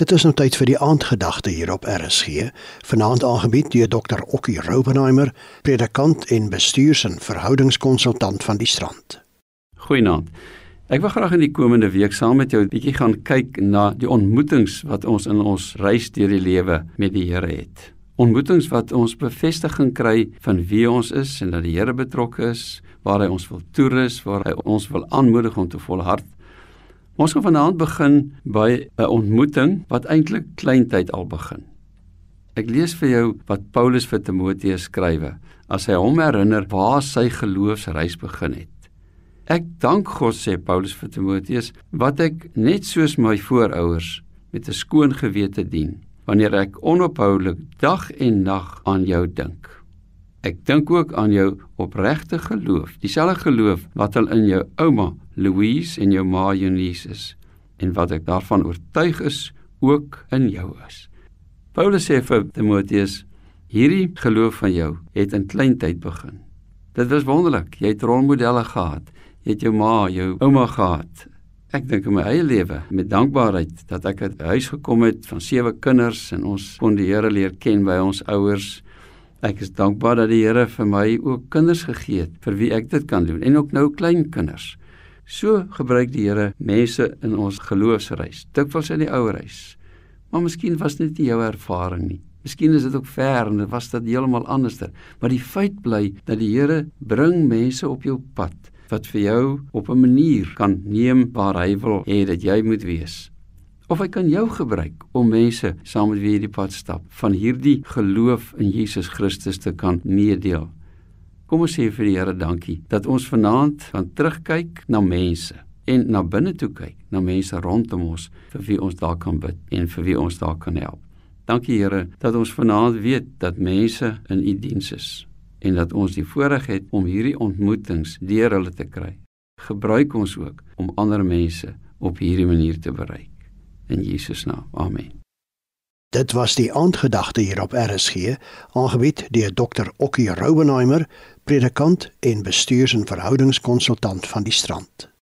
Dit is nou tyd vir die aandgedagte hier op RSG, vanaand aangebied deur Dr. Okkie Robenheimer, predikant en bestuurs- en verhoudingskonsultant van die Strand. Goeienaand. Ek wil graag in die komende week saam met jou 'n bietjie gaan kyk na die ontmoetings wat ons in ons reis deur die lewe met die Here het. Ontmoetings wat ons bevestiging kry van wie ons is en dat die Here betrokke is, waar hy ons wil toerus, waar hy ons wil aanmoedig om te volhard Ons gaan vanaand begin by 'n ontmoeting wat eintlik kleintyd al begin. Ek lees vir jou wat Paulus vir Timoteus skrywe as hy hom herinner waar sy geloofsreis begin het. Ek dank God sê Paulus vir Timoteus wat ek net soos my voorouers met 'n skoon gewete dien wanneer ek onophoudelik dag en nag aan jou dink. Ek dink ook aan jou opregte geloof, dieselfde geloof wat al in jou ouma Louise en jou ma Eunice is en wat ek daarvan oortuig is ook in jou is. Paulus sê vir Timoteus: Hierdie geloof van jou het in kleintyd begin. Dit was wonderlik. Jy het rolmodelle gehad. Jy het jou ma, jou ouma gehad. Ek dink in my eie lewe met dankbaarheid dat ek 'n huis gekom het van sewe kinders en ons kon die Here leer ken by ons ouers. Ek is dankbaar dat die Here vir my ook kinders gegee het vir wie ek dit kan doen en ook nou klein kinders. So gebruik die Here mense in ons geloofsreis, dikwels in die ou reis. Maar miskien was dit nie jou ervaring nie. Miskien is dit ook ver en was dit heeltemal anderster, maar die feit bly dat die Here bring mense op jou pad wat vir jou op 'n manier kan neem waar hy wil hê dat jy moet wees. Of hy kan jou gebruik om mense saam met wie jy die pad stap van hierdie geloof in Jesus Christus te kan meedeel. Kom ons sê vir die Here dankie dat ons vanaand van terugkyk na mense en na binne toe kyk na mense rondom ons vir wie ons daar kan bid en vir wie ons daar kan help. Dankie Here dat ons vanaand weet dat mense in U diens is en dat ons die voorreg het om hierdie ontmoetings deur hulle te kry. Gebruik ons ook om ander mense op hierdie manier te bereik. In Jesus naam. Amen. Dit was die aandgedagte hier op RSG, aangebied deur Dr. Okkie Rouwenheimer, predikant en bestuurs- en verhoudingskonsultant van die Strand.